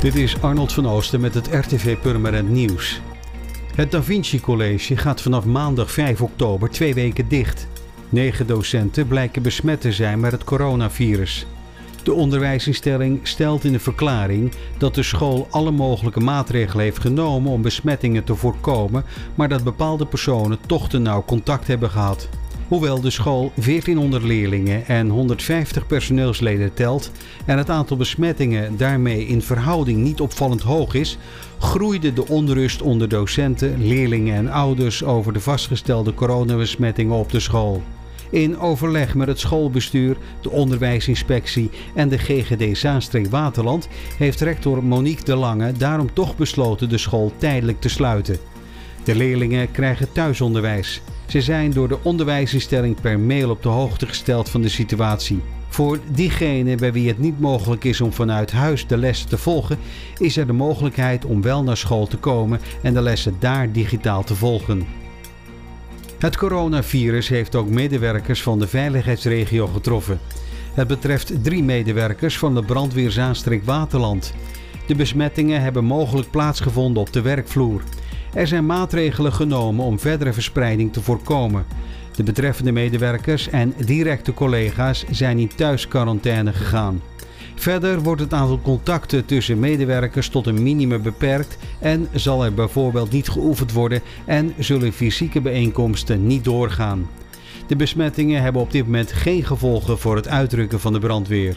Dit is Arnold van Oosten met het RTV Purmerend Nieuws. Het Da Vinci College gaat vanaf maandag 5 oktober twee weken dicht. Negen docenten blijken besmet te zijn met het coronavirus. De onderwijsinstelling stelt in de verklaring dat de school alle mogelijke maatregelen heeft genomen om besmettingen te voorkomen, maar dat bepaalde personen toch te nauw contact hebben gehad. Hoewel de school 1400 leerlingen en 150 personeelsleden telt en het aantal besmettingen daarmee in verhouding niet opvallend hoog is, groeide de onrust onder docenten, leerlingen en ouders over de vastgestelde coronabesmettingen op de school. In overleg met het schoolbestuur, de onderwijsinspectie en de GGD Zaanstreek-Waterland heeft rector Monique de Lange daarom toch besloten de school tijdelijk te sluiten. De leerlingen krijgen thuisonderwijs. Ze zijn door de onderwijsinstelling per mail op de hoogte gesteld van de situatie. Voor diegenen bij wie het niet mogelijk is om vanuit huis de lessen te volgen, is er de mogelijkheid om wel naar school te komen en de lessen daar digitaal te volgen. Het coronavirus heeft ook medewerkers van de veiligheidsregio getroffen. Het betreft drie medewerkers van de brandweer Zaanstreek Waterland. De besmettingen hebben mogelijk plaatsgevonden op de werkvloer. Er zijn maatregelen genomen om verdere verspreiding te voorkomen. De betreffende medewerkers en directe collega's zijn in thuisquarantaine gegaan. Verder wordt het aantal contacten tussen medewerkers tot een minimum beperkt en zal er bijvoorbeeld niet geoefend worden en zullen fysieke bijeenkomsten niet doorgaan. De besmettingen hebben op dit moment geen gevolgen voor het uitrukken van de brandweer.